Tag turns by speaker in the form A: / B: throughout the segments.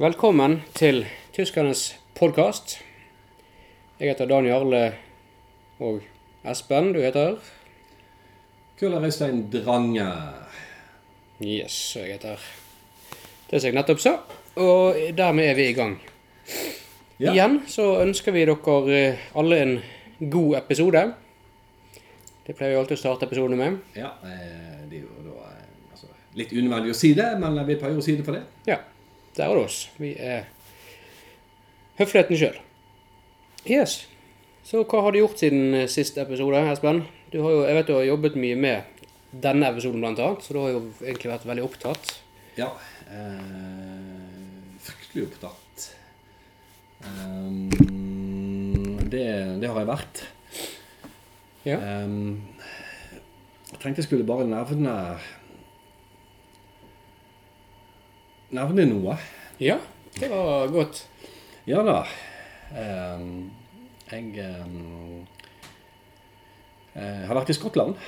A: Velkommen til Tyskernes podkast. Jeg heter Dan Jarle og Espen, du heter?
B: Køller Øystein Drange.
A: Yes, jeg heter det som jeg nettopp sa. Og dermed er vi i gang.
B: Ja.
A: Igjen så ønsker vi dere eh, alle en god episode. Det pleier vi alltid å starte episodene med.
B: Ja, eh, det er jo da eh, altså, litt unødvendig å si det, men vi pleier å si det for det.
A: Ja, der er det oss. Vi er høfligheten sjøl. Yes. Så hva har du gjort siden sist siste episode, Espen? Du har jo, jeg vet du har jobbet mye med denne episoden blant annet, så du har jo egentlig vært veldig opptatt.
B: Ja, eh, fryktelig opptatt. Um, det, det har jeg vært.
A: Ja.
B: Um, jeg tenkte jeg skulle bare nevne Nevne noe.
A: Ja, det var godt.
B: Ja da. Um, jeg um, eh, har vært i Skottland.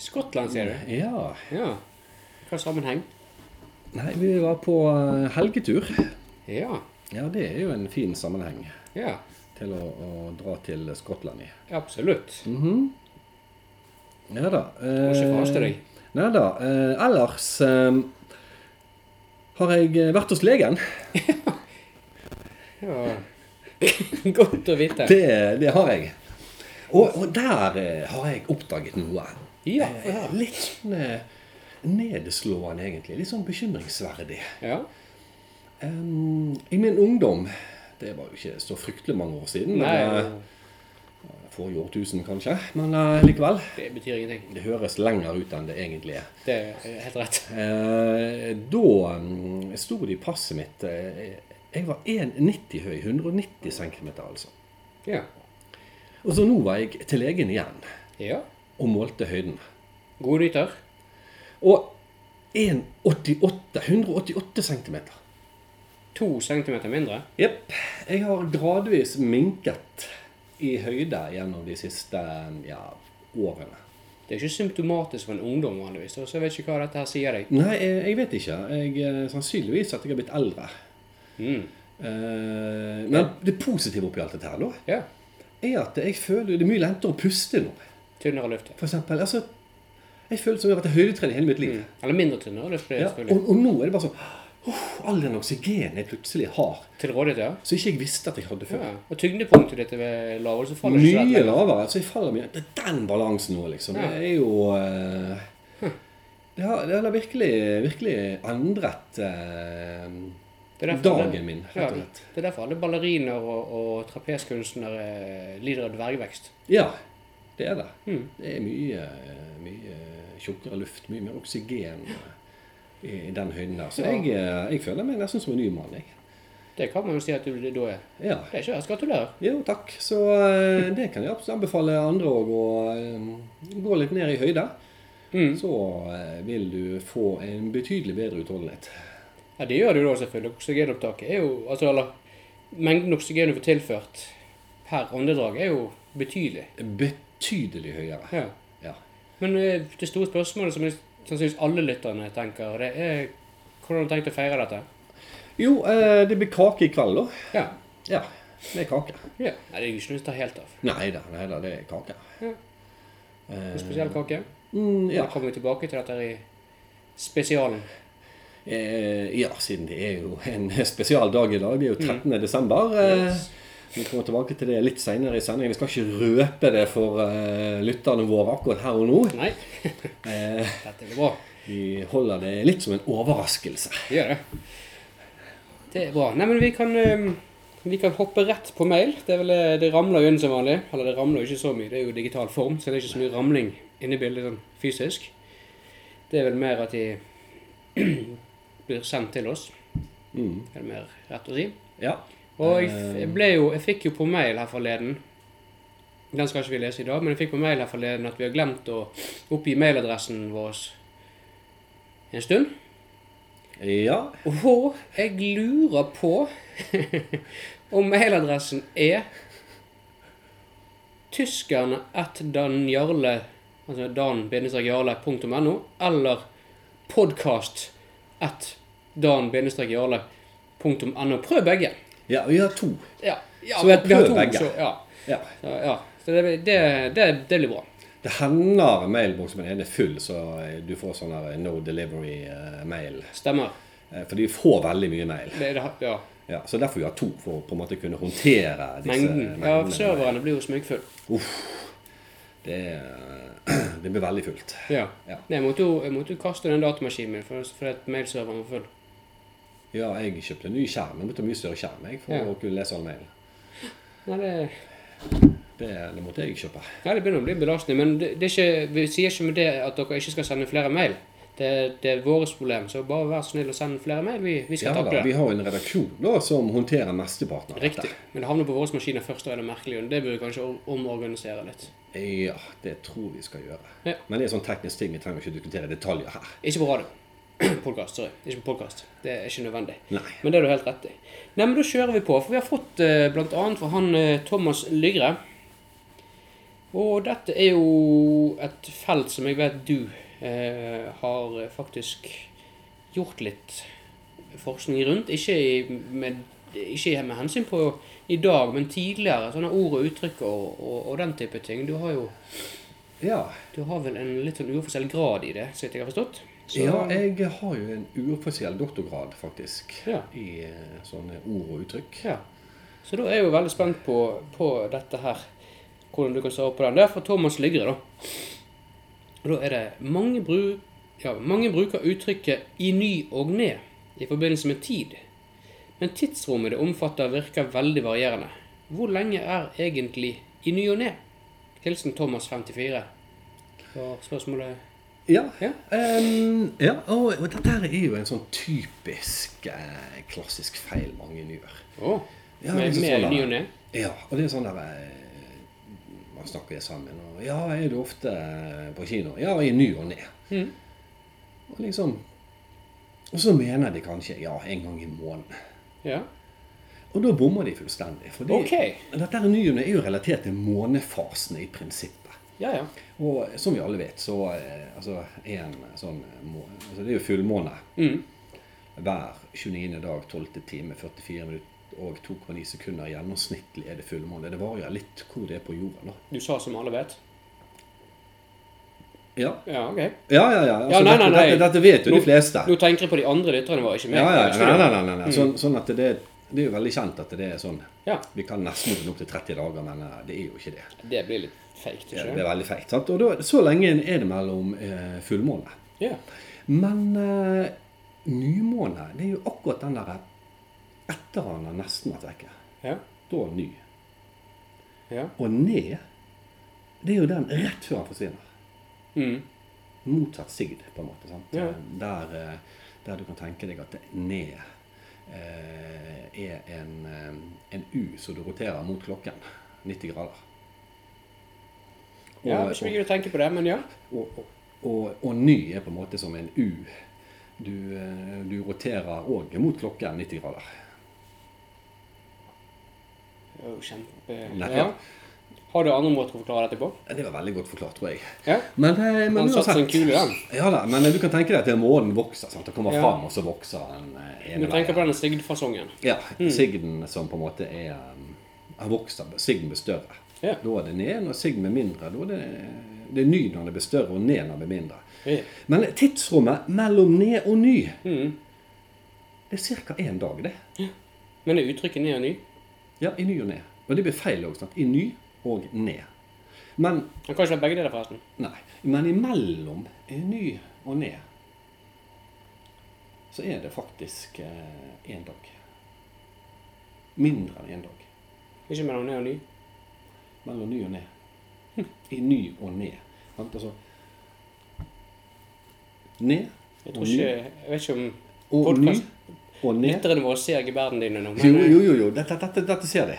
A: Skottland, sier du?
B: Ja.
A: Ja. Hva sammenheng?
B: Nei, vi var på eh, helgetur.
A: Ja.
B: Ja, det er jo en fin sammenheng
A: Ja,
B: til å, å dra til Skottland i.
A: absolutt.
B: Mhm. Ja da.
A: Må ikke forhaste deg.
B: Nei da. eh, ellers eh, har jeg eh, vært hos legen.
A: Ja. godt å vite.
B: Det, det har jeg. Og, og der eh, har jeg oppdaget noe.
A: Ja,
B: Eh,
A: ja.
B: Litt sånn nedslående, egentlig. Litt sånn bekymringsverdig.
A: Ja.
B: Um, I min ungdom Det var jo ikke så fryktelig mange år siden.
A: Nei,
B: men, Forrige årtusen, kanskje. Men uh, likevel.
A: det betyr ingenting.
B: Det høres lenger ut enn det egentlig er.
A: Det er helt rett.
B: Uh, da um, sto det i passet mitt eh, Jeg var 1,90 høy. 190 cm, altså.
A: Ja.
B: Og så nå var jeg til legen igjen
A: Ja.
B: og målte høyden.
A: Gode nyheter.
B: Og 1,88. 188 cm.
A: To centimeter mindre.
B: Jepp. Jeg har gradvis minket i høyde gjennom de siste ja, årene.
A: Det er ikke symptomatisk for en ungdom vanligvis, så jeg vet ikke hva dette her sier deg.
B: Nei, jeg, jeg vet ikke. Jeg, eh, sannsynligvis at jeg har blitt eldre.
A: Mm.
B: Eh, men det positive oppi alt dette her, nå,
A: Ja.
B: er at jeg føler det er mye lettere å puste nå.
A: Tynnere luft.
B: For eksempel, altså, jeg føler som jeg har vært i høydetrening hele mitt liv.
A: Mm. Eller mindre tynnere luft,
B: Ja, og, og nå er det bare sånn oh, All den oksygenen jeg plutselig har,
A: Til rådighet, ja.
B: som ikke jeg visste at jeg hadde før.
A: ja. Og tyngdepunktet ditt ved lavere, så faller det ikke så
B: Mye lavere. Så jeg faller mye. Det er den balansen nå, liksom.
A: Ja.
B: Det er jo eh, det, har, det har virkelig, virkelig endret eh,
A: Det alle-
B: dagen min,
A: Ja,
B: rett og slett.
A: det er derfor alle balleriner og, og trapeskunstnere lider av dvergvekst.
B: Ja, det er det.
A: Mm.
B: Det er mye, mye tjukkere luft, mye mer oksygen i, den høyden der. Så
A: Ja.
B: jeg, eh, jeg føler meg nesten som en ny mann, jeg.
A: Det kan man jo si at du da er.
B: Ja.
A: Det er ikke verst. Gratulerer.
B: Jo, takk. Så eh, det kan jeg absolutt anbefale andre òg å eh, gå litt ned i høyde.
A: Mm.
B: Så vil du få en betydelig bedre utholdenhet.
A: Ja, det gjør du da selvfølgelig. Oksygenopptaket er jo Altså, eller mengden oksygen du får tilført per åndedrag er jo betydelig.
B: Betydelig høyere.
A: Ja.
B: Ja.
A: Men det store spørsmålet som jeg sannsynligvis alle lytterne tenker, det er hvordan har du tenkt å feire dette?
B: Jo, eh, det blir kake i kveld, da.
A: Ja.
B: Ja, det er kake.
A: ja. Nei, det er jo ikke noe som tar helt av.
B: Nei da, nei da, det er kake.
A: Ja.
B: Eh,
A: En spesiell kake.
B: Mm, ja.
A: Da kommer vi tilbake til dette i spesialen.
B: Eh, ja, siden det er jo en spesial dag i dag. Det er jo 13. desember. Eh,
A: Yes.
B: Vi kommer tilbake til det litt senere i sendingen. Vi skal ikke røpe det for uh, lytterne våre akkurat her og nå.
A: Nei,
B: Eh,
A: dette blir bra.
B: vi holder det litt som en overraskelse.
A: Vi gjør det. Det er bra. Nei, men vi kan, eh, vi kan hoppe rett på mail. Det, vel, det ramler jo inn som vanlig. Eller det ramler jo ikke så mye. Det er jo digital form, så det er ikke så mye ramling inni bildet sånn fysisk. Det er vel mer at de blir sendt til oss.
B: Mm.
A: Er det mer rett å si?
B: Ja.
A: Og jeg, ble jo Jeg fikk jo på mail her forleden Den skal ikke vi lese i dag, men jeg fikk på mail her forleden at vi har glemt å oppgi mailadressen vår en stund.
B: Ja.
A: Og jeg lurer på om mailadressen er tyskerne at danjarle altså dan-jarle.no eller podcast at dan-jarle.no Prøv begge.
B: Ja, vi har to.
A: Ja, ja
B: Så
A: vi prøver
B: begge.
A: Så, ja.
B: Ja.
A: Ja. så det, det, det, det blir bra.
B: Det hender mailboksen min er full, så eh, du får sånn no delivery-mail.
A: Stemmer.
B: For de får veldig mye mail.
A: Ja.
B: Ja, så derfor vi har to, for å på en måte kunne håndtere disse
A: Mengden. Ja, serverne blir jo smyggfull.
B: Det, det blir veldig fullt.
A: Ja.
B: Ja.
A: Jeg måtte jo, jeg måtte jo kaste den datamaskinen min for, for at mailserveren var full.
B: Ja, jeg kjøpte en ny skjerm. Jeg måtte ha mye større skjerm jeg, for
A: Ja.
B: å kunne lese all mailen.
A: Nei, det,
B: Det, det måtte jeg kjøpe.
A: ja, det begynner å bli belastende. Men det, det ikke, vi sier ikke med det at dere ikke skal sende flere mail. Det, det er vårt problem, så bare vær snill og send flere mail. Vi, vi skal
B: Ja, da,
A: det.
B: vi har en redaksjon da, som håndterer mesteparten av
A: Riktig. Men det havner på våre maskiner først, og er det merkelig. Det bør vi kanskje omorganisere litt.
B: Ja, det tror vi skal gjøre.
A: Ja.
B: Men det er sånn teknisk ting vi trenger ikke diskutere detaljer her.
A: Ikke på radio. Podcast, sorry. Ikke på podcast. Det er ikke nødvendig.
B: Nei.
A: Men det er du helt rett i. Nei, men da kjører vi på. For vi har fått eh, annet fra han eh, Thomas Lygre. Og dette er jo et felt som jeg vet du eh, har faktisk gjort litt forskning rundt. Ikke, i, med, ikke med hensyn på i dag, men tidligere. Sånne ord og uttrykk og, og, og den type ting. Du har jo
B: Ja,
A: du har vel en litt sånn uoffisiell grad i det, så vidt jeg har forstått? Så-
B: ja jeg har jo en uoffisiell doktorgrad, faktisk,
A: Ja.
B: i eh, sånne ord og uttrykk.
A: Ja. Så da er jeg jo veldig spent på, på dette her. Hvordan du kan svare på den. Det er fra Thomas Lygre, da. Og da er det mange, bru, ja, mange bruker uttrykket 'i ny og ned' i forbindelse med tid. Men tidsrommet det omfatter, virker veldig varierende. Hvor lenge er egentlig 'i ny og ned'? Hilsen Thomas 54. Så spørsmålet
B: Ja.
A: Ja.
B: Um, ja og, og dette her er jo en sånn typisk eh, klassisk feil mange gjør.
A: Oh,
B: Ja,
A: med,
B: liksom
A: med
B: sånn
A: ny og ned?
B: Ja, og det er sånn der eh, Man snakker sammen, og ja, er du ofte eh, på kino? Ja, i ny og ne.
A: Mm.
B: Og liksom Og så mener de kanskje ja, en gang i måneden.
A: Ja.
B: Og da bommer de fullstendig. For
A: okay.
B: dette her ny og ne er jo relatert til månefasene i prinsippet.
A: Ja, ja.
B: Og som vi alle vet, så eh, altså, en sånn altså, Det er jo fullmåne
A: Mm.
B: hver 29. dag, 12. time, 44 minutter og 2,9 sekunder. Gjennomsnittlig er det fullmåne. Det varierer litt hvor det er på jorda. da.
A: Du sa som alle vet.
B: Ja,
A: Ja, ok.
B: ja, ja. ja. Altså,
A: Ja, nei, nei, nei.
B: Dette, dette vet jo
A: Nå-
B: de fleste.
A: Nå tenker jeg på de andre lytterne våre, ikke meg.
B: Ja, ja, nei, nei, nei, nei, Mm. Sånn, sånn at det, det er jo veldig kjent at det er sånn.
A: Ja,
B: Vi kan nesten runde opp til 30 dager, men eh, det er jo ikke det.
A: det blir litt feigt, ikke
B: det er veldig feigt. sant? Og da, så lenge er det mellom eh, fullmåne.
A: Ja.
B: Men eh, nymåne, det er jo akkurat den der etter han har nesten vært vekke.
A: Ja.
B: Da ny.
A: Ja.
B: Og ned, det er jo den rett før han forsvinner.
A: Mm.
B: Motsatt sigd, på en måte. sant?
A: Ja.
B: Der, eh, der du kan tenke deg at det er ned er en, eh, en U som du roterer mot klokken. 90 grader.
A: ja,
B: hvis
A: ikke mye å tenke på det, men ja.
B: Og, og, og, og ny er på en måte som en U. Du, eh, du roterer òg mot klokken 90 grader.
A: Det er jo kjempe...
B: Nettopp.
A: Ja. Har du andre måter å forklare dette på?
B: Det var veldig godt forklart, tror jeg.
A: Ja.
B: Men, eh, men
A: Han satt seg kul kule, den.
B: Ja da, men du kan tenke deg at månen vokser. sant? Det kommer
A: Ja.
B: fram, og så vokser den ene ene
A: Du tenker på denne sigdfasongen.
B: Ja, sigden som på en måte er har vokst. Sigden blir større.
A: Ja.
B: Da er det ned. Når sigden blir mindre, da er det, det er ny når det blir større, og ned når det blir mindre.
A: Ja.
B: Men tidsrommet mellom ned og ny,
A: Mm.
B: det er ca. én dag, det.
A: Men er uttrykket ned og ny?
B: Ja, i ny og ned. Og det blir feil òg. I ny og ned. Men
A: kan ikke være begge deler, forresten.
B: nei. Men imellom ny og ned så er det faktisk én dag. Mindre enn én dag.
A: Ikke mellom ned og ny.
B: Mellom ny og ned. I ny og ned. Altså Ned
A: Jeg tror ikke Jeg vet ikke om
B: og ny og ned.
A: lytterne våre ser gebærden dine nå,
B: Jo,
A: men eh,
B: jo, jo. jo. Dette, dette, dette ser de.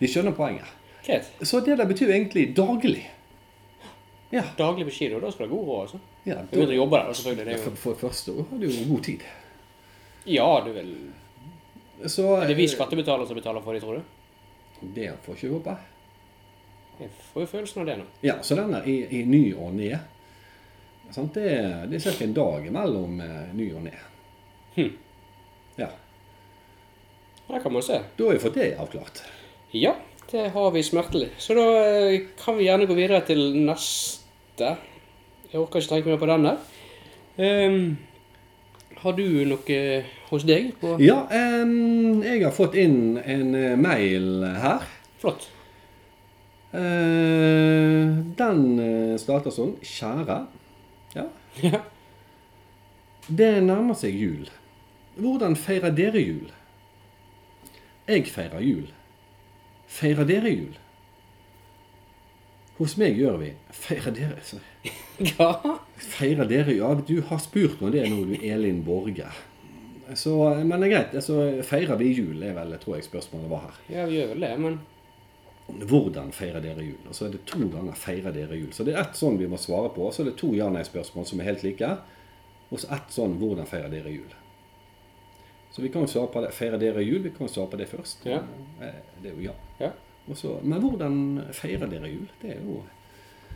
B: De skjønner poenget.
A: Greit.
B: Så det der betyr egentlig daglig. Ja.
A: Daglig på kino, da skal du ha god råd, altså.
B: ja
A: Du begynner å jobbe der, selvfølgelig. Det
B: for,
A: jo...
B: for det første år har du jo god tid.
A: Ja, du vil...
B: Så
A: Er det vi skattebetalere som betaler for det, tror du?
B: Det får ikke håpe.
A: Jeg får jo følelsen av det nå.
B: Ja, så den er i, i ny og ned. Det, det er ca. en dag mellom eh, ny og ned.
A: Hm.
B: Ja.
A: Der kan man se.
B: Da har vi fått det avklart.
A: Ja, det har vi smertelig. Så da eh, kan vi gjerne gå videre til neste. Jeg orker ikke tenke mer på den der. Ehm, har du noe hos deg? På?
B: Ja, um, jeg har fått inn en eh, mail her.
A: Flott.
B: Uh, den starter sånn. Kjære. Ja.
A: Ja.
B: Det nærmer seg jul. Hvordan feirer dere jul? Jeg feirer jul. Feirer dere jul? Hos meg gjør vi Feirer dere så-
A: ja.
B: Feirer dere Ja, du har spurt om det nå, du Elin Borge. Så, men det er greit. Altså, feirer vi jul, er vel, tror jeg spørsmålet var her.
A: Ja, vi gjør vel det, men
B: Hvordan feirer dere jul? Og så er det to ganger 'feirer dere jul'. Så det er ett sånn vi må svare på. Så er det to ja-nei-spørsmål som er helt like. Og så ett sånn 'hvordan feirer dere jul'? Så vi kan jo svare på det. Feirer dere jul? Vi kan jo svare på det først.
A: Ja.
B: Eh, Det er jo ja.
A: ja.
B: Også, men hvordan feirer dere jul? Det er jo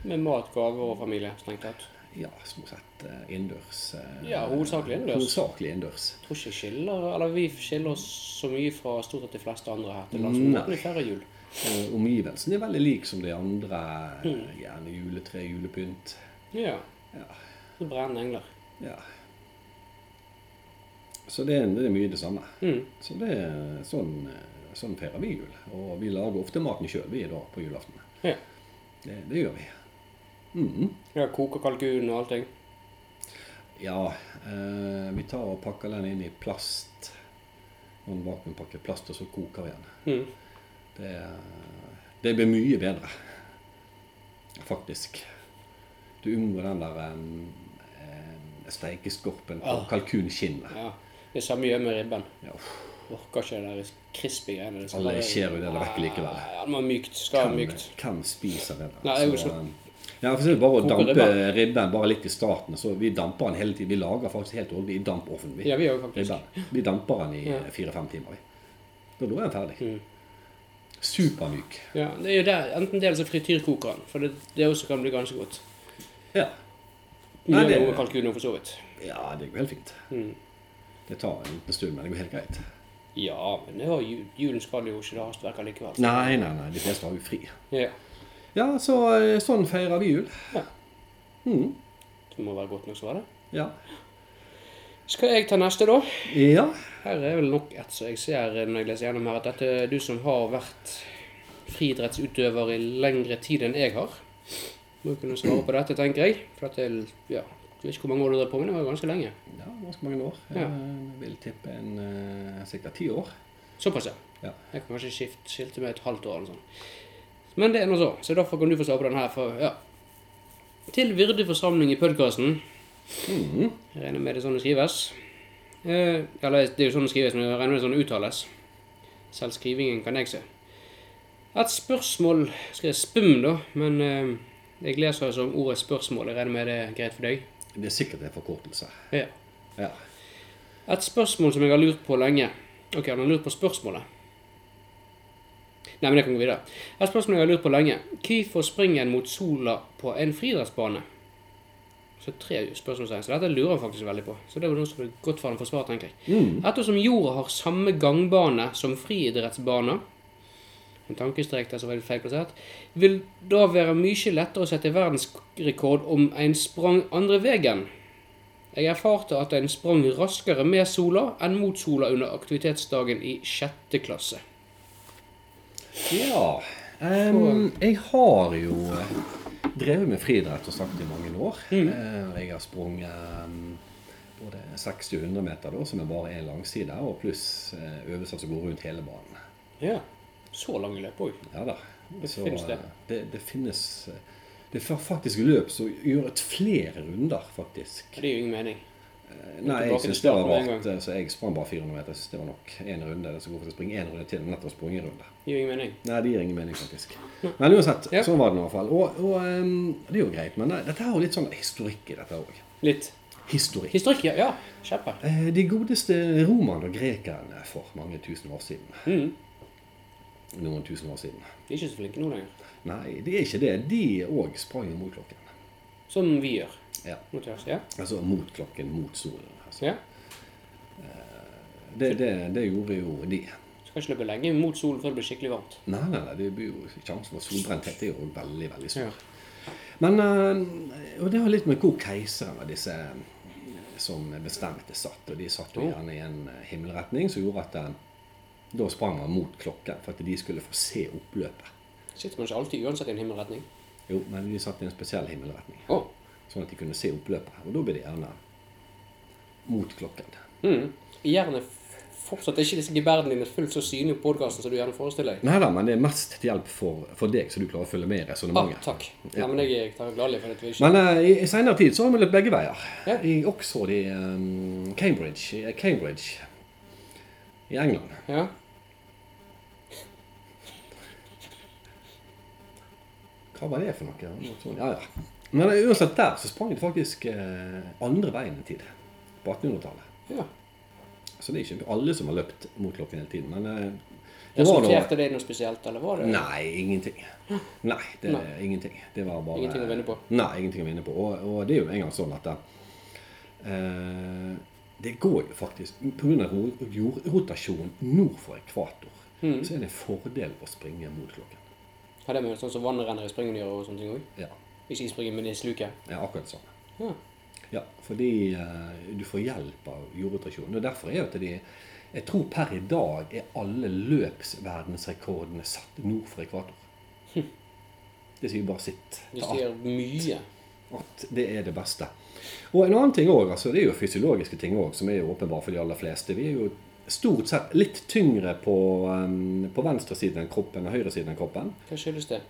A: Med mat, gaver og familie, strengt tatt.
B: ja, stort sett eh, innendørs. eh,
A: Ja, hovedsakelig innendørs.
B: Hovedsakelig innendørs.
A: Tror ikke skiller, eller vi skiller oss så mye fra stort sett de fleste andre her til lands. Vi feirer jul.
B: Omgivelsen er veldig lik som de andre.
A: Mm.
B: Gjerne juletre, julepynt.
A: Ja.
B: Ja.
A: Så brennende engler.
B: ja. Så det det er mye det samme.
A: Mm.
B: Så det er sånn, eh, sånn feirer vi jul. Og vi lager ofte maten sjøl, vi da, på julaften.
A: Ja.
B: Det, det gjør vi. Mm.
A: Ja, koker kalkun og allting.
B: Ja, eh, vi tar og pakker den inn i plast. Noen vakuumpakker plast, og så koker vi den.
A: Mm.
B: Det, det blir mye bedre, faktisk. Du unngår den der um, steikeskorpen på
A: Ah.
B: kalkunskinnet.
A: Ja. Det samme gjør med ribben.
B: Ja.
A: Orker ikke det der crispy greiene. Det skal
B: Alle skjer jo det vekk likevel.
A: Ja, det må mykt. Skal
B: Hvem,
A: mykt.
B: hvem spiser det?
A: Nei, er
B: Så, um, ja, for bare å dampe
A: ribben.
B: ribben bare litt i starten. Så vi damper den hele tiden. Vi lager faktisk helt ordentlig i dampovnen. Vi.
A: Ja, vi faktisk.
B: Vi damper den i
A: Ja.
B: fire-fem timer. Vi. Da er den ferdig.
A: Mm.
B: Supermyk.
A: Ja, det er jo der, Enten det eller så frityrkoker den, for det, det også kan bli ganske godt.
B: Ja. Nei, det-
A: noe kalkun for så vidt.
B: ja, det går helt fint.
A: Mm.
B: Det tar en liten stund, men det går helt greit.
A: Ja, men var, julen skal jo ikke ha hastverk likevel.
B: Nei, nei, nei. De fleste har jo fri.
A: Ja,
B: Ja, så eh, sånn feirer vi jul.
A: Ja.
B: Mm.
A: det må være godt nok, så var det.
B: Ja.
A: Skal jeg ta neste, da?
B: ja.
A: Her er vel nok et som jeg ser når jeg leser gjennom her, at dette er du som har vært friidrettsutøver i lengre tid enn jeg har. Må kunne svare på dette, tenker jeg. For at det, er- ja, jeg vet ikke hvor mange år du har på, med det var ganske lenge.
B: Ja, ganske mange år.
A: Ja.
B: Jeg vil tippe en eh, sikkert ti år.
A: Såpass, ja. Jeg kan kanskje skift, skilte med et halvt år eller sånn. Men det er nå så. Så derfor kan du få svare på den her. For, ja. Til virdig forsamling i podkasten.
B: Mhm.
A: Jeg regner med det er sånn det skrives. Eh, eller det er jo sånn det skrives, men jeg regner med det er sånn det uttales. Selv skrivingen kan jeg se. Et spørsmål Skal jeg spum, da? Men eh, jeg leser det som ordet spørsmål. Jeg regner med det er greit for deg?
B: Det er sikkert en forkortelse.
A: Ja.
B: Ja.
A: Et spørsmål som jeg har lurt på lenge. Ok, han har lurt på spørsmålet. Nei, men jeg kan gå videre. Et spørsmål jeg har lurt på lenge. Hvorfor springer en mot sola på en friidrettsbane? Så tre spørsmålstegn. Så dette lurer han faktisk veldig på. Så det var noe som er godt for han å få svar, tenker jeg.
B: Mm.
A: Ettersom jorda har samme gangbane som friidrettsbaner, en tankestrek der som var feil plassert, vil da være mye lettere å sette verdensrekord om en sprang andre veien. Jeg erfarte at en sprang raskere med sola enn mot sola under aktivitetsdagen i sjette klasse.
B: Ja. um, jeg har jo eh, drevet med friidrett og sagt i mange år. Mm. jeg har sprunget både 60 og 100 meter, da, som er bare én langside, og pluss eh, øvelser som går rundt hele banen.
A: Ja. Så lange løp òg.
B: Ja da.
A: Det
B: Så,
A: finnes det.
B: eh, det. Det finnes eh, Det er faktisk løp som gjør et flere runder, faktisk.
A: Det gir jo ingen mening.
B: Eh, Nei, jeg
A: synes
B: syns det var rart, så jeg sprang bare 400 meter. Jeg synes det var nok én runde. Det skal gå for å springe én runde til, nettopp sprunge en runde.
A: Det gir ingen mening.
B: Nei, det gir ingen mening, faktisk. Men uansett,
A: Ja.
B: sånn var det i hvert fall. Og, og um, det er jo greit, men dette er jo litt sånn historikk i dette òg.
A: Litt.
B: Historikk.
A: Historikk, ja. ja. Kjempe.
B: De godeste romerne og grekerne for mange tusen år siden.
A: Mm.
B: Noen tusen år siden.
A: De er ikke så flinke nå lenger.
B: Nei, de er ikke det. De òg sprang mot klokken.
A: Som vi gjør.
B: Ja.
A: Noteres. Ja.
B: Altså mot klokken, mot solen. Altså.
A: ja.
B: Det, det, det gjorde jo de.
A: Skal ikke løpe lenge mot solen før det blir skikkelig varmt.
B: Nei, nei, nei, det blir jo sjansen for solbrenthet er jo veldig, veldig stor.
A: Ja.
B: Men eh, Og det har litt med hvor keiseren av disse eh, som bestemte satt. Og de satt jo
A: Oh.
B: gjerne i en eh, himmelretning som gjorde at eh, da sprang man mot klokken for at de skulle få se oppløpet.
A: Sitter man ikke alltid uansett i en himmelretning?
B: Jo, men de satt i en spesiell himmelretning.
A: Oh.
B: Sånn at de kunne se oppløpet. Og da ble det gjerne mot klokken.
A: Mm. Gjerne fortsatt er ikke disse geberdene dine fullt så synlige på podkasten som du gjerne forestiller deg.
B: Nei da, men det er mest til hjelp for, for deg, så du klarer å følge med i
A: Ah,
B: resonnementet.
A: takk.
B: Ja.
A: Men jeg jeg tar gladelig for ikke
B: Men uh, i, i senere tid så har vi løpt begge veier.
A: Ja.
B: I Oxford, i um, Cambridge, i Cambridge i England.
A: Ja.
B: Hva var det for noe? Ja, ja. Men uansett der så sprang det faktisk eh, andre veien en tid. På 1800-tallet.
A: ja.
B: Så det er ikke alle som har løpt mot klokken hele tiden. Men eh, det var
A: Resulterte det i noe spesielt, eller var det
B: Nei, ingenting. Nei, det er ingenting. Det var bare
A: Ingenting å vinne på.
B: Nei, ingenting å vinne på. Og, og det er jo en gang sånn at eh, det går jo faktisk Pga. jordrotasjon nord for ekvator,
A: Mm.
B: så er det en fordel å springe mot klokken.
A: Har det med sånn som vannet renner i springen gjør og sånne ting òg?
B: Ja,
A: Ikke i springen, men i sluket?
B: er akkurat sånn.
A: Ja.
B: Ja, fordi uh, du får hjelp av jordrotasjon. Og derfor er jo at de Jeg tror per i dag er alle løpsverdensrekordene satt nord for ekvator. Det sier bare sitt. Det
A: sier mye.
B: at det er det beste. Og en annen ting òg, altså det er jo fysiologiske ting òg, som er jo åpenbare for de aller fleste. Vi er jo stort sett litt tyngre på, um, på venstre siden av kroppen enn høyre siden av kroppen.
A: Hva skyldes det?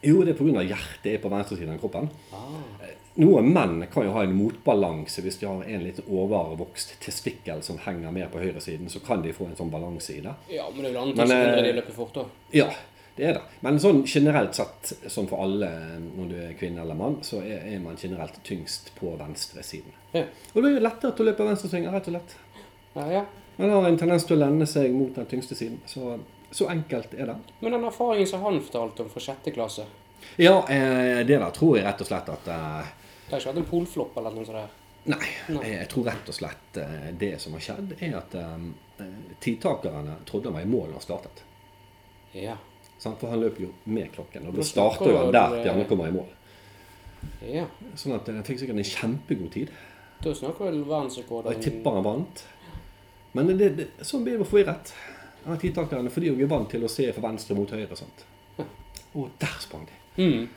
B: Jo, det er pga. hjertet er på venstre siden av kroppen.
A: Ah.
B: Noen menn kan jo ha en motbalanse hvis de har en litt overvokst testikkel som henger mer på høyresiden. Så kan de få en sånn balanse i det.
A: Ja, men det er vel andre som hindrer de løper fort, da.
B: Ja, det er det. Men sånn generelt sett, sånn for alle, når du er kvinne eller mann, så er, er man generelt tyngst på venstresiden.
A: Ja.
B: Og det er jo lettere til å løpe venstresvinger, rett og slett.
A: Ja, ja.
B: Man har en tendens til å lende seg mot den tyngste siden. Så, så enkelt er det.
A: Men den erfaringen som han fortalte om fra sjette klasse
B: Ja, eh, det der tror jeg rett og slett at eh,
A: Det har ikke vært en polflopp eller noe sånt? der?
B: Nei, jeg, jeg tror rett og slett eh, det som har skjedd, er at eh, tidtakerne trodde han var i mål da han startet.
A: Ja.
B: Sånn, For han løp jo med klokken, og Da starter jo han der til han
A: eh,
B: kommer i mål.
A: ja.
B: Sånn at han fikk sikkert en kjempegod tid.
A: Da snakker vel verdensrekorden
B: jeg tipper han vant. Men det, det, sånn blir det forvirret. Han er tidtakerne fordi de er vant til å se fra venstre mot høyre. Sant? Og der sprang de.
A: mm.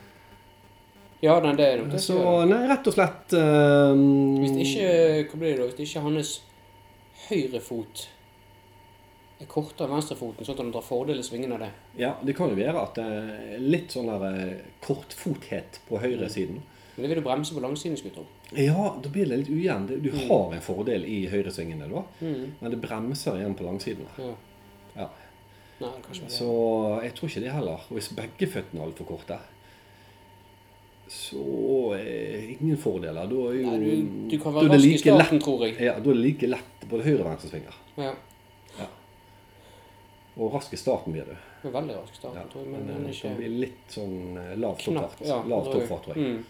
A: Ja, nei, det er nok det.
B: Så nei, rett og slett eh,
A: Hvis ikke Hva blir det da? Hvis ikke hans høyre fot er kortere enn venstrefoten, sånn at han drar fordel i svingen av det.
B: Ja, det kan jo være at det er litt sånn der eh, kortfothet på høyresiden.
A: Men det vil du bremse på langsiden, skulle jeg tro.
B: Ja, da blir det litt ujevn. Du har en fordel i høyresvingene da,
A: Mm.
B: men det bremser igjen på langsiden.
A: Ja.
B: Ja.
A: Nei.
B: Så jeg tror ikke det heller. Og hvis begge føttene er altfor korte, så er ingen fordeler. Da er jo
A: Nei, du, du kan være rask
B: like i
A: starten,
B: lett-
A: tror jeg.
B: Ja, da er det like lett både høyre og venstre svinger.
A: Ja.
B: Og rask i starten blir du.
A: Veldig rask i starten,
B: Ja,
A: tror jeg, men
B: men kan
A: ikke
B: litt sånn eh, lav toppfart.
A: Ja,
B: lav toppfart, tror jeg.
A: Mm.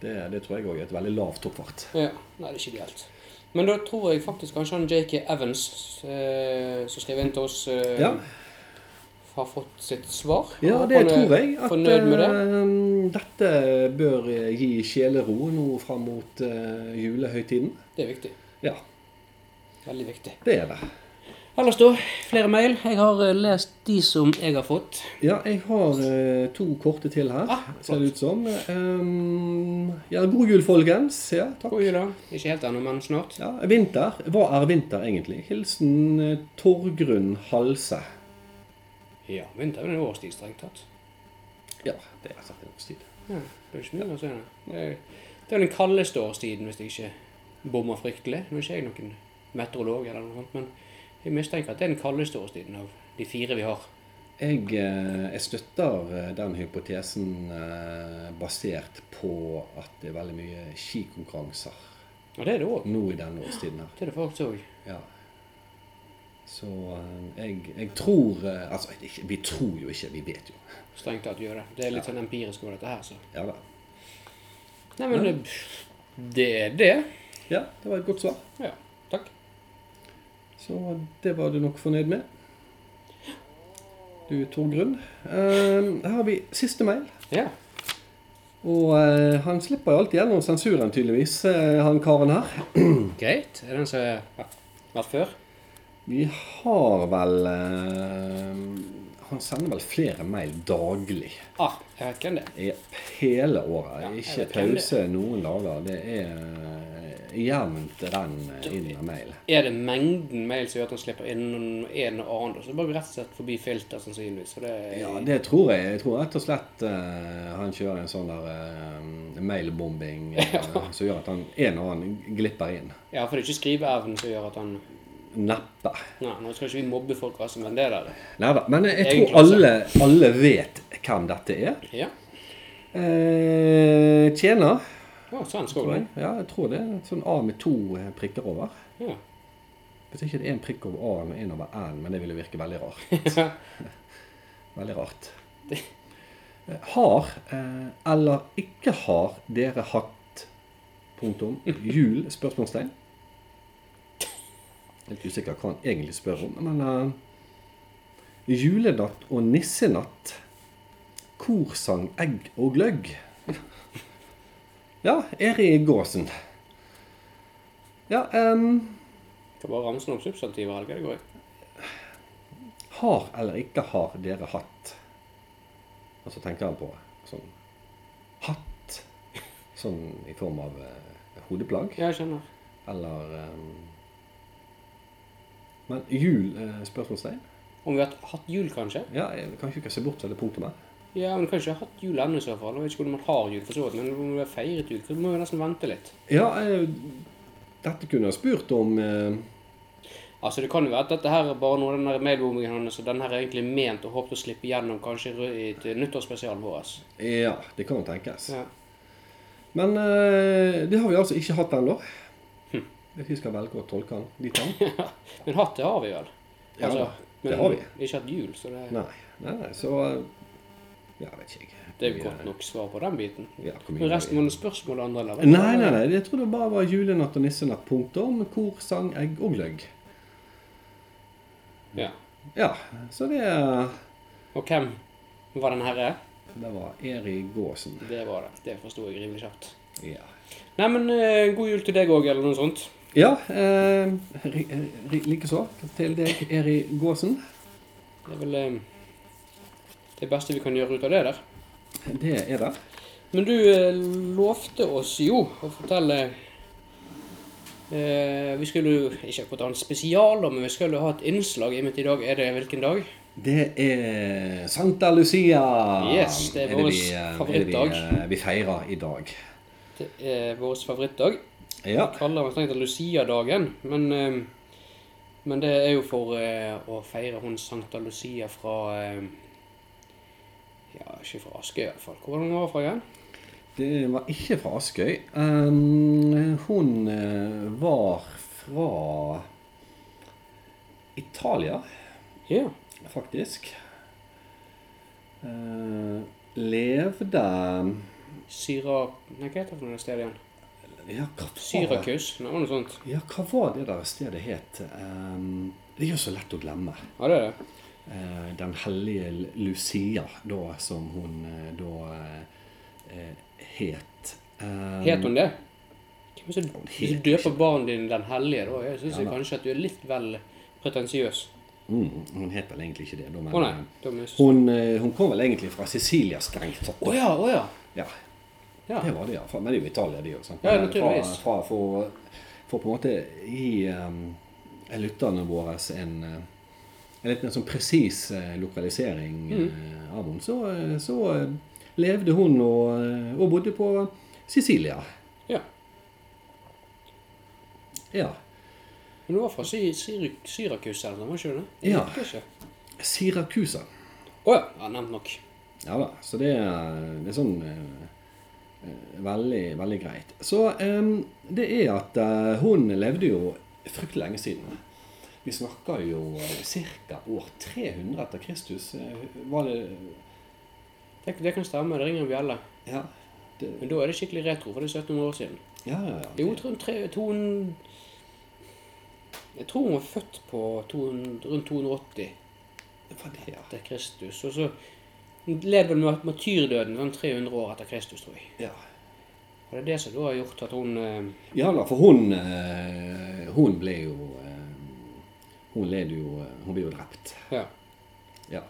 B: Det, det tror jeg òg er et veldig lavt toppfart.
A: Ja, nei, det er ikke ideelt. Men da tror jeg faktisk kanskje han JK Evans, eh, som skrev inn til oss, eh,
B: Ja.
A: har fått sitt svar.
B: Ja, det
A: han
B: tror jeg. At
A: det.
B: eh, dette bør gi sjelero nå fram mot eh, julehøytiden.
A: Det er viktig.
B: Ja,
A: Veldig viktig.
B: det er det.
A: Ellers da, flere mail. Jeg har eh, lest de som jeg har fått.
B: Ja, jeg har uh, to korte til her,
A: Ah,
B: ser det ut som. Um, ja, god jul, folkens. Ja, takk.
A: God jul, da. Ikke helt ennå, men snart.
B: Ja, vinter. Hva er vinter egentlig? Hilsen uh, Torgrunn Halse.
A: Ja, vinter er en årstid, strengt tatt.
B: Ja, det er sagt en årstid.
A: Ja, det er ikke mye å si det. Det er, det er den kaldeste årstiden, hvis jeg ikke bommer fryktelig. Nå er ikke jeg noen meteorolog eller noe sånt, men jeg mistenker at det er den kaldeste årstiden av de fire vi har.
B: Jeg, eh, jeg støtter eh, den hypotesen eh, basert på at det er veldig mye skikonkurranser
A: Og det er det også.
B: nå i denne årstiden her.
A: Det er det faktisk òg.
B: Ja. Så jeg, jeg tror Altså, vi tror jo ikke, vi vet jo.
A: Strengt tatt gjør det. Det er litt sånn empirisk over dette her, så.
B: Ja da.
A: Nei, men det, det er det.
B: Ja, det var et godt svar.
A: Ja.
B: Så det var du nok fornøyd med. du Torgrunn. Eh, her har vi siste mail.
A: Ja.
B: Og uh, han slipper jo alltid gjennom sensuren, tydeligvis, uh, han karen her.
A: Greit. Er det den som har vært før?
B: Vi har vel uh, Han sender vel flere mail daglig.
A: Ah, jeg vet hvem det er.
B: Hele året.
A: Ja,
B: Ikke pause noen dager. Det er jevnt renn inn med mail.
A: Er det mengden mail som gjør at han slipper inn en og annen? Så bare rett og slett forbi filter, sannsynligvis. Så det
B: Ja, det tror jeg. Jeg tror rett og slett uh, han kjører en sånn der uh, mailbombing uh, som gjør at han en og annen glipper inn.
A: ja, for det er ikke skriveevnen som gjør at han
B: Neppe.
A: Nei, nå skal ikke vi mobbe folk, som men det der
B: Nei da. Men jeg
A: jeg
B: tror alle, alle vet hvem dette er.
A: Ja.
B: Tjener.
A: Å, svensk òg,
B: jeg. Ja, jeg tror det. Sånn A med to eh, prikker over.
A: Ja.
B: Hvis ikke det er en prikk over A-en og en over N, men det ville virke veldig rart. Veldig rart. Eh, Har eh, eller ikke har dere hatt punktum jul? spørsmålstegn. Litt usikker hva han egentlig spør om, men eh, julenatt og nissenatt. Korsang, egg og gløgg. Ja, Eri Gåsen. Ja, em,
A: Kan bare ramse opp substantiver, eller det går ikke?
B: Har eller ikke har dere hatt? Og så tenker han på sånn hatt. Sånn i form av uh, hodeplagg.
A: Ja, jeg skjønner.
B: Eller um, Men jul? Uh, spørsmålstegn?
A: Om vi har hatt jul, kanskje?
B: Ja, jeg kan ikke se bort fra det punktumet.
A: Ja, men kanskje har hatt jul ennå i så fall. Jeg vet ikke hvordan man har jul, for så vidt, men om vi har feiret jul, så må jo nesten vente litt.
B: Ja, eh, dette kunne jeg spurt om eh,
A: Altså, det kan jo være at dette her er bare noe av den der mailbombingen hans, og den her er egentlig ment og håpet å slippe gjennom kanskje i et nyttårsspesial vår.
B: Ja, det kan tenkes.
A: Ja.
B: Men eh, det har vi altså ikke hatt ennå.
A: Hm.
B: Vi skal velge å tolke den dit hen.
A: Men hatt, det har vi vel?
B: Ja,
A: Altså,
B: det
A: men
B: har vi.
A: Ikke hatt jul, så det,
B: Nei, nei, nei, så eh, Ja, vet ikke jeg.
A: det er jo godt
B: eh,
A: nok svar på den biten.
B: Ja,
A: Men resten
B: må
A: var det spørsmål andre, eller?
B: Nei, nei, nei. Jeg tror det bare var julenatt og nissenatt. Punktum. Kor, sang, egg og gløgg.
A: Ja.
B: Ja, så det er...
A: Og hvem var den herre?
B: Det var Eri Gåsen.
A: Det var det. Det forsto jeg rimelig kjapt.
B: Ja.
A: Nei, men eh, god jul til deg òg, eller noe sånt.
B: Ja, eh, likeså til deg, Eri Gåsen.
A: Det er vel eh, det beste vi kan gjøre ut av det der.
B: Det er det.
A: Men du eh, lovte oss jo å fortelle eh, Vi skulle jo ikke akkurat ha en spesial, men vi skulle ha et innslag. I og med at i dag er det hvilken dag?
B: Det er Santa Lucia.
A: Yes, det er vår
B: vi, eh,
A: favorittdag.
B: Er vi, eh, vi feirer i dag.
A: Det er vår favorittdag.
B: Ja.
A: Vi kaller den strengt tatt Lucia-dagen, men, eh, men det er jo for eh, å feire hun Santa Lucia fra eh, Ja, ikke fra Askøy fall. Hvor var det hun var fra igjen?
B: Det var ikke fra Askøy. Um, hun eh, var fra Italia,
A: Ja.
B: faktisk. Uh, levde
A: Syra... Nei, hva heter det for noe sted igjen?
B: ja
A: Syrakus? Noe sånt.
B: ja, hva var det der stedet het? Um, det er jo så lett å glemme.
A: Ja, det er det.
B: Eh, den hellige Lucia, da, som hun eh, da eh, het.
A: Het hun det? Hvem det som- Hvis du døper barnet din Den hellige, da jeg syns
B: Ja,
A: kanskje at du er litt vel pretensiøs.
B: Mm, hun het vel egentlig ikke det, da, men
A: oh, nei.
B: hun, hun kom vel egentlig fra Sicilia, strengt tatt.
A: Oh, ja, oh, ja.
B: Ja,
A: ja.
B: det var det ja. Men det er jo Italia, de òg.
A: Ja, naturligvis.
B: Fra, fra, for, for på en måte gi um, lytterne våre en, eh, en litt mer sånn presis eh, lokalisering
A: Mm.
B: eh, av henne, så, eh, så levde hun og, og bodde på Sicilia.
A: Ja.
B: Ja.
A: Men du var fra Sy Syr Syrakus eller noe, var ikke det?
B: Ja. Syrakusa.
A: Å oh. Ja. ja. Nevnt nok.
B: Ja da, så det er, det er sånn eh, veldig, veldig greit. Så eh, det er at eh, hun levde jo fryktelig lenge siden. Vi snakker jo eh, ca. år 300 etter Kristus. Eh, var det
A: Det, det kan stemme. Det ringer en bjelle.
B: Ja. Det,
A: Men da er det skikkelig retro, for det er 1700 år siden.
B: ja, ja, ja.
A: Jo, tre, to, Jeg tror hun var født på to, rundt 280.
B: Det det, ja.
A: etter Kristus. Og så led vel med martyrdøden sånn 300 år etter Kristus, tror jeg.
B: ja.
A: Og det er det som da har gjort at hun eh,
B: Ja da, for hun eh, Hun ble jo Hun leder jo eh, Hun blir jo drept.
A: Ja.
B: Ja.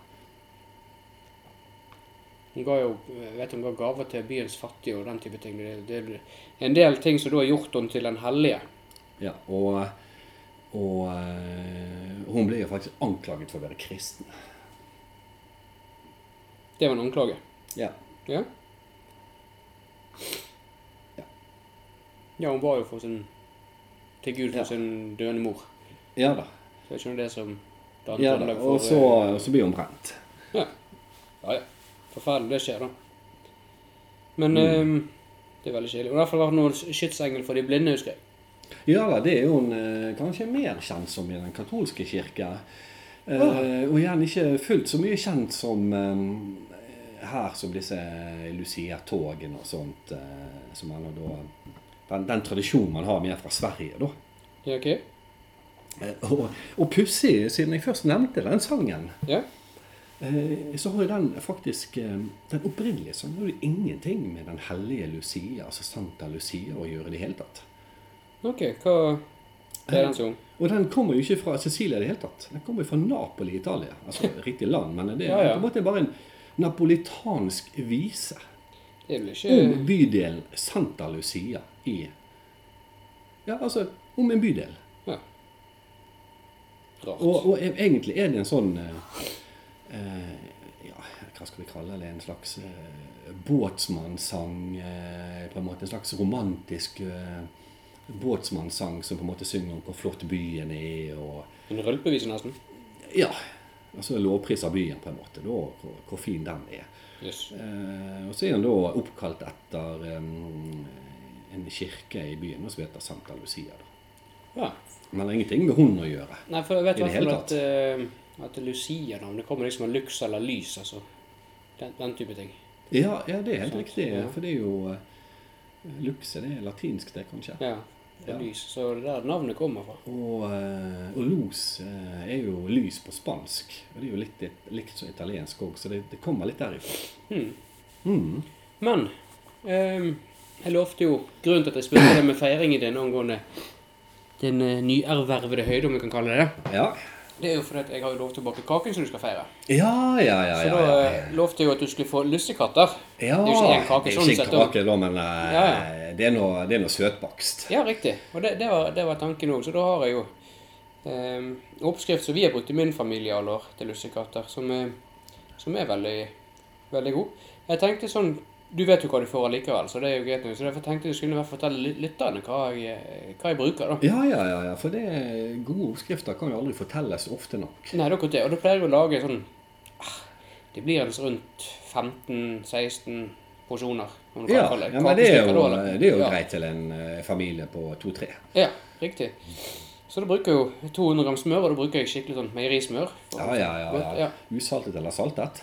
A: Hun ga jo vet hun ga gaver til byens fattige og den type ting. Det, det en del ting som da har gjort henne til den hellige.
B: ja. Og, og eh, hun ble jo faktisk anklaget for å være kristen.
A: Det var en anklage.
B: Ja.
A: Ja. Ja, hun var jo for sin til Gud for
B: Ja.
A: sin døende mor.
B: Ja da.
A: Så ikke noe det som da
B: Ja da. Og så, og så blir hun brent.
A: Ja. ja, ja. Forferdelig. Det skjer, da. Men
B: Mm.
A: um, det er veldig kjedelig. Og fall var det noen skytsengel for de blinde, husker jeg.
B: Ja da, det er jo hun eh, kanskje mer kjent som i den katolske kirke. Ja.
A: Uh,
B: Og gjerne ikke fullt så mye kjent som um, her som disse Lucia-togene og sånt. Uh, som man da den, den tradisjonen man har mer fra Sverige, da.
A: Ja, ok?
B: Eh, Og, og pussig, siden jeg først nevnte den sangen,
A: Ja.
B: eh, så har jo den faktisk eh, Den opprinnelige sangen har jo ingenting med den hellige Lucia, altså Santa Lucia, å gjøre i det hele tatt.
A: Ok, hva er den som?
B: Og den kommer jo ikke fra Sicilia i det hele tatt. Den kommer jo fra Napoli i Italia. Altså riktig land, men det er
A: Ja, ja.
B: på en måte bare en napolitansk vise
A: ikke
B: om bydelen Santa Lucia i Ja, altså om en bydel. Og, og e- egentlig er det en sånn eh, eh, Ja, hva skal vi kalle det? En slags eh, båtsmannssang. Eh, på en måte En slags romantisk eh, båtsmannssang som på en måte synger om hvor flott byen er. og
A: En rølpevise, nesten.
B: Ja. Altså lovpriser byen, på en måte. Da, hvor, hvor fin den er.
A: Yes.
B: Eh, og så er den da oppkalt etter um, en kirke i byen som heter Santa Lucia. Da.
A: Ja.
B: Men det har ingenting med hund å gjøre.
A: Nei, for jeg vet
B: I det hele tatt.
A: at, uh, at Lucia-navn, det kommer liksom av lux eller lys, altså. Den, den type ting.
B: Ja, ja det er helt
A: Sant,
B: riktig.
A: ja.
B: For det er jo eh, Luxe, det er latinsk, det, kanskje.
A: Ja, det er lys. Så det er der navnet kommer fra.
B: Og, eh, og los eh, er jo lys på spansk. Og det er jo litt, likt som italiensk òg, så det, det kommer litt derifra.
A: Hmm.
B: Mm.
A: Men ehm, jeg lovte jo Grunnen til at jeg spurte deg med feiringen din angående din uh, nyervervede høyde, om vi kan kalle det det,
B: Ja.
A: det er jo fordi at jeg har jo lov til å bake kaken som du skal feire.
B: Ja, ja, ja.
A: Så
B: ja,
A: da
B: ja.
A: eh, lovte jeg jo at du skulle få lussekatter.
B: Ja,
A: Det er jo ikke en kake, sånn sett,
B: en kake da, men eh,
A: Ja,
B: Det, er noe, det er noe søtbakst.
A: Ja, riktig. Og det, det, var, det var tanken òg. Så da har jeg jo eh, oppskrift som vi har brukt i min familie alle år til lussekatter, som, som er veldig, veldig god. Jeg tenkte sånn Du vet jo hva du får allikevel, så det er jo greit. nok. Så derfor tenkte jeg skulle i hvert fall fortelle lytterne hva jeg, hva jeg bruker, da.
B: Ja, ja, ja, ja, for det, er gode oppskrifter kan jo aldri fortelles ofte nok.
A: Nei, det er akkurat det. Og da pleier jeg å lage sånn ah, Det blir altså rundt 15-16 porsjoner. Om du kan
B: Ja,
A: kalle
B: ja men det er
A: Kakestykker
B: jo,
A: da, eller?
B: det er jo
A: Ja.
B: greit til en eh, familie på to-tre.
A: Ja, riktig. Så da bruker jeg jo 200 gram smør, og da bruker jeg skikkelig sånn meierismør.
B: Ja, ja, ja. Ja. Usaltet eller saltet.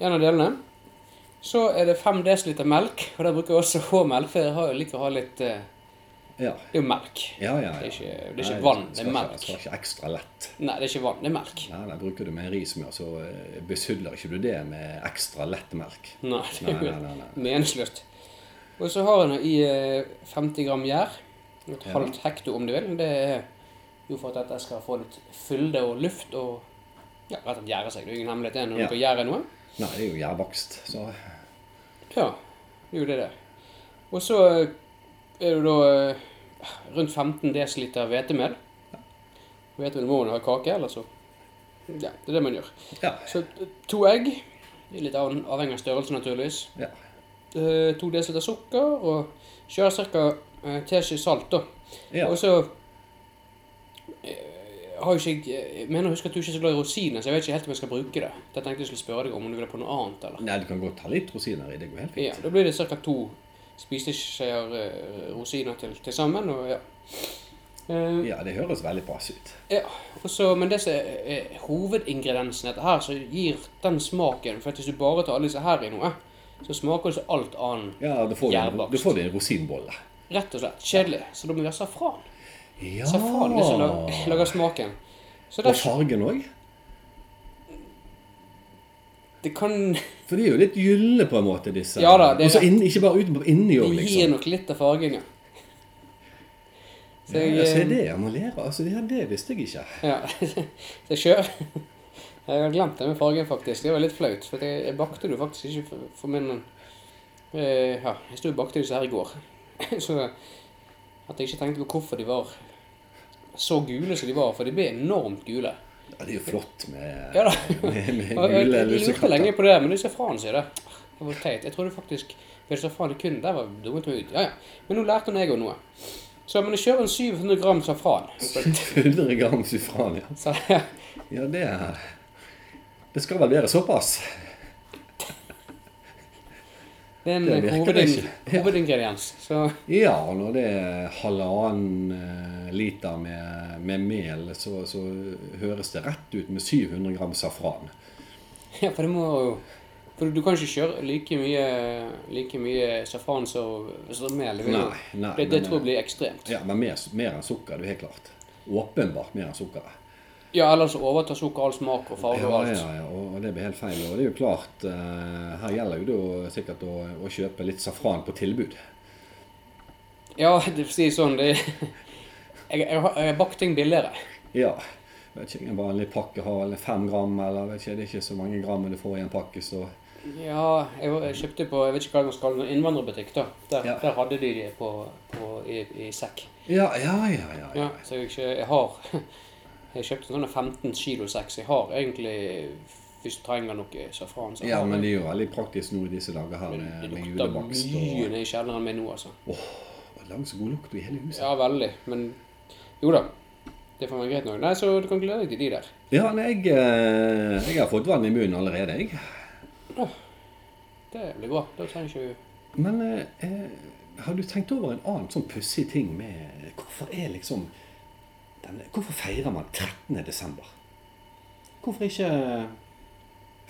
A: En av delene. Så er det 5 dl melk, og der bruker jeg også H-melk, for jeg har jo liker å ha litt eh,
B: Ja,
A: Det er jo melk.
B: ja, ja.
A: Det er
B: ja.
A: ikke, det er
B: Nei,
A: ikke vann, det er melk.
B: Det skal ikke ekstra lett.
A: Nei, det er ikke vann, det er melk.
B: Nei, nei, Bruker du meierismør, så eh, besudler ikke du det med ekstra lett melk.
A: Nei, det er jo
B: nei, nei. nei.
A: meningsløst. Og så har jeg i eh, 50 gram gjær. Et
B: Ja.
A: halvt hekto, om du vil. Det er jo for at dette skal få litt fylde og luft og ja, rett og slett gjære seg. Det er jo ingen hemmelighet det når
B: Ja.
A: du skal gjære noe.
B: Nei, det er jo gjærbakst, så
A: Ja, det er jo det det. Og så eh, er det da eh, rundt 15 dl hvetemel. Hvetemel må man ha kake, eller så Ja, det er det man gjør.
B: ja.
A: Så eh, to egg. Litt avhengig av størrelse, naturligvis.
B: ja.
A: To dl sukker og kjører ca. teskje salt. da.
B: ja.
A: Og så ikke jeg mener å huske at du ikke er så glad i rosiner, så jeg vet ikke helt om jeg skal bruke det. Da tenkte jeg skulle spørre deg om du ville på noe annet, eller?
B: Nei, du kan godt ta litt rosiner i. Det går helt fint.
A: Ja, da blir det ca. to spiseskjeer eh, rosiner til, til sammen. Og, ja. Uh,
B: Ja, det høres veldig pass ut.
A: ja. også, men det som er hovedingrediensen i dette her, som gir den smaken For hvis du bare tar alle disse her i noe, så smaker det som alt annet.
B: Ja, da får du, en- rosinbolle.
A: Rett og slett kjedelig. Så da må vi ha safran.
B: Ja.
A: Safran er det som lag- lager smaken. Så
B: Og fargen òg.
A: Det kan
B: For de er jo litt gylne på en måte, disse.
A: Ja da, det er
B: inn, ikke bare utenpå, inni
A: De
B: òg,
A: gir
B: liksom.
A: nok litt av fargen, ja. Så jeg,
B: Ja,
A: eh,
B: det, man lærer. Altså, det, det visste jeg ikke.
A: Ja, så jeg kjører Jeg har glemt det med fargen, faktisk. Det var litt flaut. For jeg, jeg bakte det jo faktisk ikke for, for min eh, Ja, jeg sto og bakte disse her i går. Så at jeg ikke tenkte på hvorfor de var så gule som de var. For de ble enormt gule.
B: Ja, det er jo flott med,
A: Ja
B: med, med
A: gule jeg,
B: gule
A: jeg lurte lenge på det, men det er safran, sier det. Det var teit. Jeg trodde faktisk for faen kun der var dummet meg ut. Ja, ja. Men nå lærte jeg òg noe. Så men jeg kjører en 700 gram safran.
B: 700 gram safran, ja.
A: Så,
B: Ja, det er Det skal vel være såpass.
A: Det er en
B: Det
A: hoved,
B: det
A: hovedingrediens. Så
B: Ja, når det er halvannen eh, liter med, med mel, så, så høres det rett ut med 700 gram safran.
A: Ja, for det må jo For du kan ikke kjøre like mye, like mye safran som mel. Det,
B: Nei, nei.
A: det, det
B: men,
A: tror jeg blir ekstremt.
B: Ja, men mer, mer enn sukker, det er helt klart. Åpenbart mer enn sukkeret.
A: Ja, ellers overtar sukker all smak og farge og alt.
B: ja, ja, og og det blir helt feil. Og det er jo klart, eh, her gjelder jo det jo sikkert å, å kjøpe litt safran på tilbud.
A: Ja, det vil si sånn det, jeg, jeg, jeg ting billigere.
B: Ja. Vet ikke, En vanlig pakke har vel fem gram, eller vet ikke, det er ikke så mange gram du får i en pakke, så
A: Ja, jeg, jeg kjøpte på jeg vet ikke hva man skal innvandrerbutikk. da. Der,
B: Ja.
A: der hadde de det på, på, i, i sekk.
B: Ja, ja, ja. ja, ja.
A: Ja, så jeg, ikke, jeg har Jeg kjøpte sånne sånn 15 kilo sekk, jeg har egentlig Hvis du trenger noe safran, så
B: Ja, men det er jo veldig praktisk nå i disse dager her med,
A: det
B: med
A: lukter mye ned i kjelleren min nå, altså.
B: Åh, oh, Langt så god lukt i hele huset.
A: Ja, veldig. Men jo da. Det får være greit nok. Nei, så du kan glede deg til de der.
B: Ja, nei, jeg, eh, jeg har fått vann i munnen allerede, jeg.
A: Det blir bra. Da trenger ikke du
B: Men eh, eh, har du tenkt over en annen sånn pussig ting med Hvorfor er liksom denne, Hvorfor feirer man 13. desember? Hvorfor ikke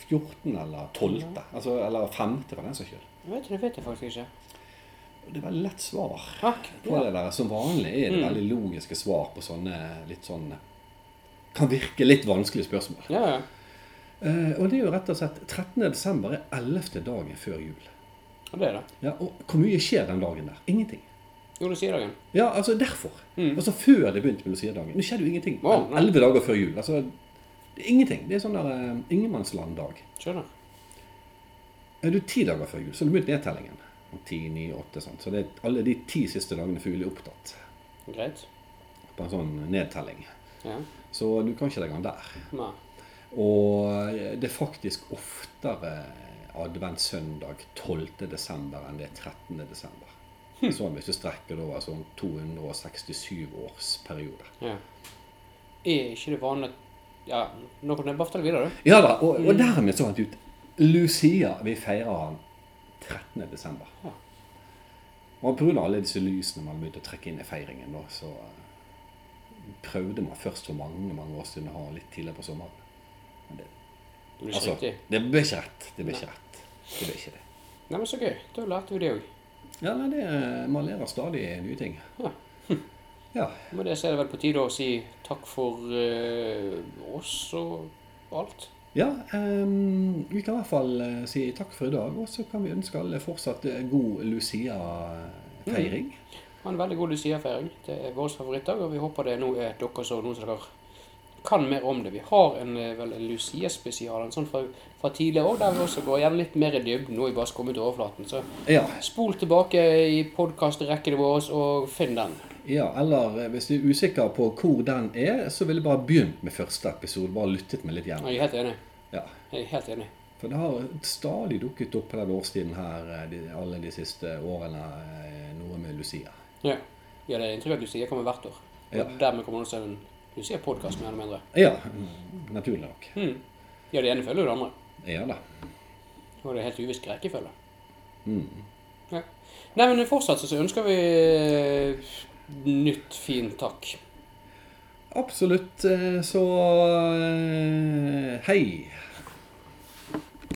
B: 14. eller 12.? Altså, eller 5. for den saks skyld?
A: Det vet jeg faktisk ikke.
B: Det er veldig lett svar
A: Takk.
B: på det der. Som vanlig er det
A: Mm.
B: veldig logiske svar på sånne litt sånn Kan virke litt vanskelige spørsmål.
A: Ja, ja.
B: Uh, og det er jo rett og slett 13. desember er 11. dagen før jul.
A: Ja, det er det.
B: Ja, og hvor mye skjer den dagen der? Ingenting.
A: Jo, Luciadagen.
B: Ja, altså derfor.
A: Mm.
B: Altså før det begynte med luciadagen. Nå skjedde jo ingenting. Elleve dager før jul. Altså, det er ingenting. Det er sånn der uh, ingenmannsland-dag.
A: Skjønner.
B: Er du ti dager før jul, så har du begynt nedtellingen. Ti, ni, åtte, sånn. Så det er alle de ti siste dagene før jul er opptatt
A: Greit.
B: på en sånn nedtelling.
A: Ja.
B: Så du kan ikke legge den der.
A: Nei.
B: Og det er faktisk oftere adventssøndag 12. desember enn det er 13. desember.
A: Hm.
B: Sånn hvis du strekker det over sånn 267 års periode.
A: Ja. Er ikke det vanlig Ja, nå kan jeg bare fortelle videre, du.
B: Ja da, og, og
A: Mm.
B: dermed så fant jeg ut Lucia, vi feirer han 13. desember.
A: Ja.
B: Og pga. alle disse lysene man begynte å trekke inn i feiringen, da, så eh, prøvde man først for mange mange år siden å ha litt tidligere på sommeren. Men det,
A: Det blir ikke
B: altså,
A: riktig.
B: det ble ikke rett. Det ble ikke rett. Det ble ikke det.
A: Nei, men så gøy. Da lærte vi det òg.
B: Ja, nei, det, man lærer stadig nye ting.
A: Ja.
B: Ja.
A: Med det så er det vel på tide å si takk for eh, oss og alt.
B: Ja, um, vi kan i hvert fall eh, si takk for i dag, og så kan vi ønske alle fortsatt eh, god Lucia-feiring.
A: Ha en veldig god Lucia-feiring. Det er vår favorittdag, og vi håper det nå er dere som noen som dere kan mer om det. Vi har en, eh, vel, en Lucia-spesial en sånn fra, fra tidligere òg, der vi også går gjerne litt mer i dybden. Nå har vi bare kommet til overflaten. Så
B: Ja,
A: spol tilbake i podkastrekkene våre og finn den.
B: ja, eller eh, hvis du er usikker på hvor den er, så ville jeg bare begynt med første episode. Bare lyttet meg litt gjennom.
A: Jeg er helt enig.
B: Ja.
A: Jeg er helt enig.
B: For det har stadig dukket opp på den årstiden her eh, de, alle de siste årene noe med Lucia.
A: Ja. ja, det er inntrykk at Lucia kommer hvert år.
B: Ja.
A: Dermed kommer også en Lucia-podkast, mer eller mindre.
B: Ja, naturlig nok.
A: Mm. Ja, det ene følger jo det andre.
B: Ja da.
A: Og det er helt uvisk rekkefølge.
B: Mm.
A: Ja. Nei, men fortsatt så ønsker vi eh, nytt, fint takk.
B: Absolutt. eh, Så eh, hei.